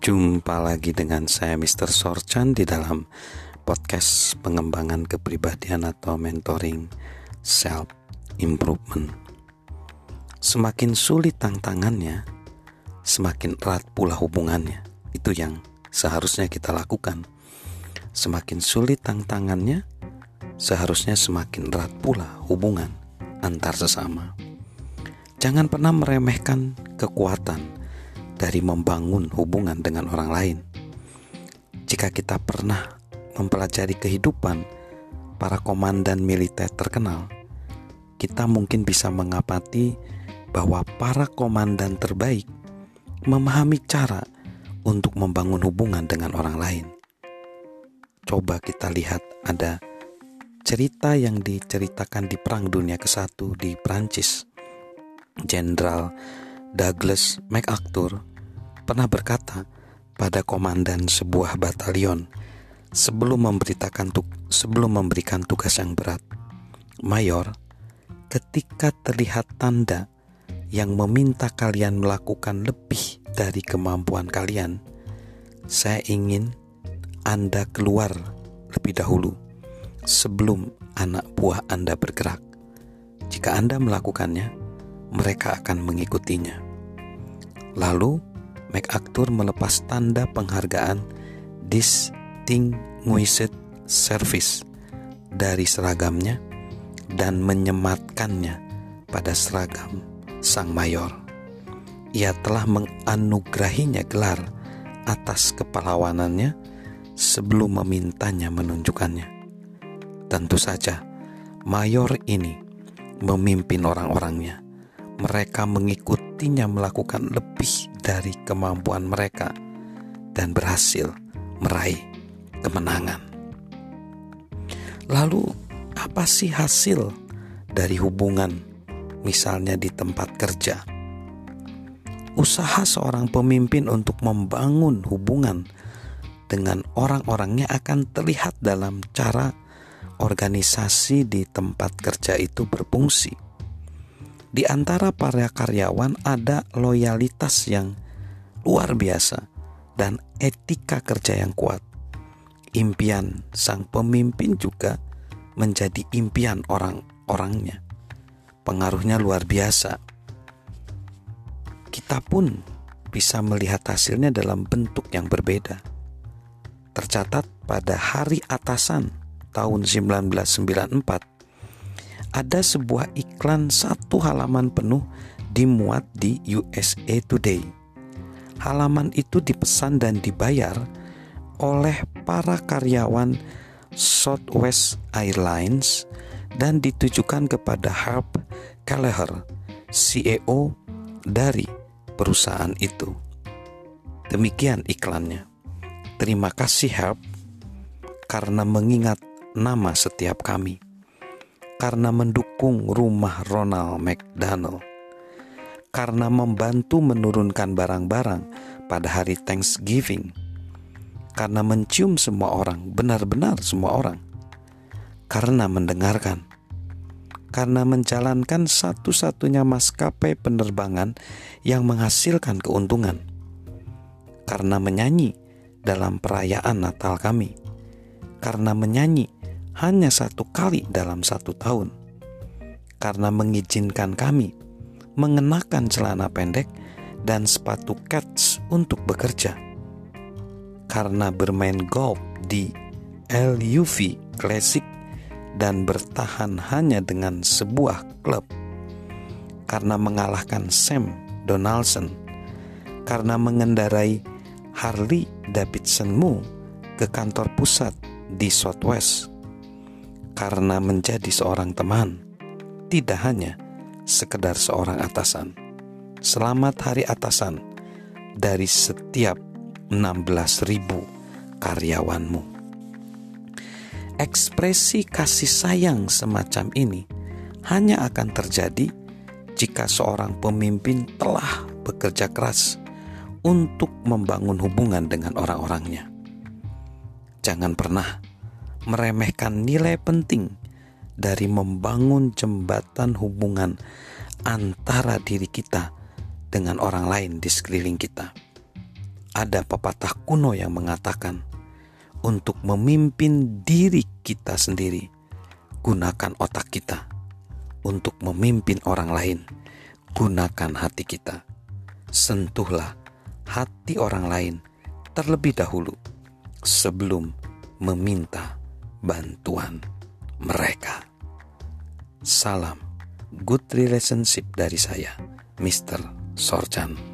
Jumpa lagi dengan saya Mr. Sorchan di dalam podcast pengembangan kepribadian atau mentoring self improvement. Semakin sulit tantangannya, semakin erat pula hubungannya. Itu yang seharusnya kita lakukan. Semakin sulit tantangannya, seharusnya semakin erat pula hubungan antar sesama. Jangan pernah meremehkan kekuatan dari membangun hubungan dengan orang lain. Jika kita pernah mempelajari kehidupan para komandan militer terkenal, kita mungkin bisa mengapati bahwa para komandan terbaik memahami cara untuk membangun hubungan dengan orang lain. Coba kita lihat ada cerita yang diceritakan di Perang Dunia ke-1 di Prancis. Jenderal Douglas MacArthur pernah berkata pada komandan sebuah batalion sebelum memberitakan sebelum memberikan tugas yang berat. Mayor, ketika terlihat tanda yang meminta kalian melakukan lebih dari kemampuan kalian, saya ingin Anda keluar lebih dahulu sebelum anak buah Anda bergerak. Jika Anda melakukannya, mereka akan mengikutinya. Lalu, MacArthur melepas tanda penghargaan Distinguished Service dari seragamnya dan menyematkannya pada seragam sang mayor. Ia telah menganugerahinya gelar atas kepalawanannya sebelum memintanya menunjukkannya. Tentu saja, mayor ini memimpin orang-orangnya. Mereka mengikutinya melakukan lebih dari kemampuan mereka dan berhasil meraih kemenangan. Lalu, apa sih hasil dari hubungan, misalnya di tempat kerja? Usaha seorang pemimpin untuk membangun hubungan dengan orang-orangnya akan terlihat dalam cara organisasi di tempat kerja itu berfungsi di antara para karyawan ada loyalitas yang luar biasa dan etika kerja yang kuat. Impian sang pemimpin juga menjadi impian orang-orangnya. Pengaruhnya luar biasa. Kita pun bisa melihat hasilnya dalam bentuk yang berbeda. Tercatat pada hari atasan tahun 1994 ada sebuah iklan satu halaman penuh dimuat di USA Today. Halaman itu dipesan dan dibayar oleh para karyawan Southwest Airlines dan ditujukan kepada Herb Kelleher, CEO dari perusahaan itu. Demikian iklannya. Terima kasih Herb karena mengingat nama setiap kami karena mendukung rumah Ronald McDonald, karena membantu menurunkan barang-barang pada hari Thanksgiving, karena mencium semua orang, benar-benar semua orang, karena mendengarkan, karena menjalankan satu-satunya maskapai penerbangan yang menghasilkan keuntungan, karena menyanyi dalam perayaan Natal kami, karena menyanyi hanya satu kali dalam satu tahun karena mengizinkan kami mengenakan celana pendek dan sepatu cats untuk bekerja. Karena bermain golf di LUV Classic dan bertahan hanya dengan sebuah klub. Karena mengalahkan Sam Donaldson. Karena mengendarai Harley Davidsonmu ke kantor pusat di Southwest karena menjadi seorang teman, tidak hanya sekedar seorang atasan. Selamat hari atasan dari setiap 16.000 karyawanmu. Ekspresi kasih sayang semacam ini hanya akan terjadi jika seorang pemimpin telah bekerja keras untuk membangun hubungan dengan orang-orangnya. Jangan pernah meremehkan nilai penting dari membangun jembatan hubungan antara diri kita dengan orang lain di sekeliling kita. Ada pepatah kuno yang mengatakan, untuk memimpin diri kita sendiri, gunakan otak kita. Untuk memimpin orang lain, gunakan hati kita. Sentuhlah hati orang lain terlebih dahulu sebelum meminta bantuan mereka. Salam good relationship dari saya, Mr. Sorjan.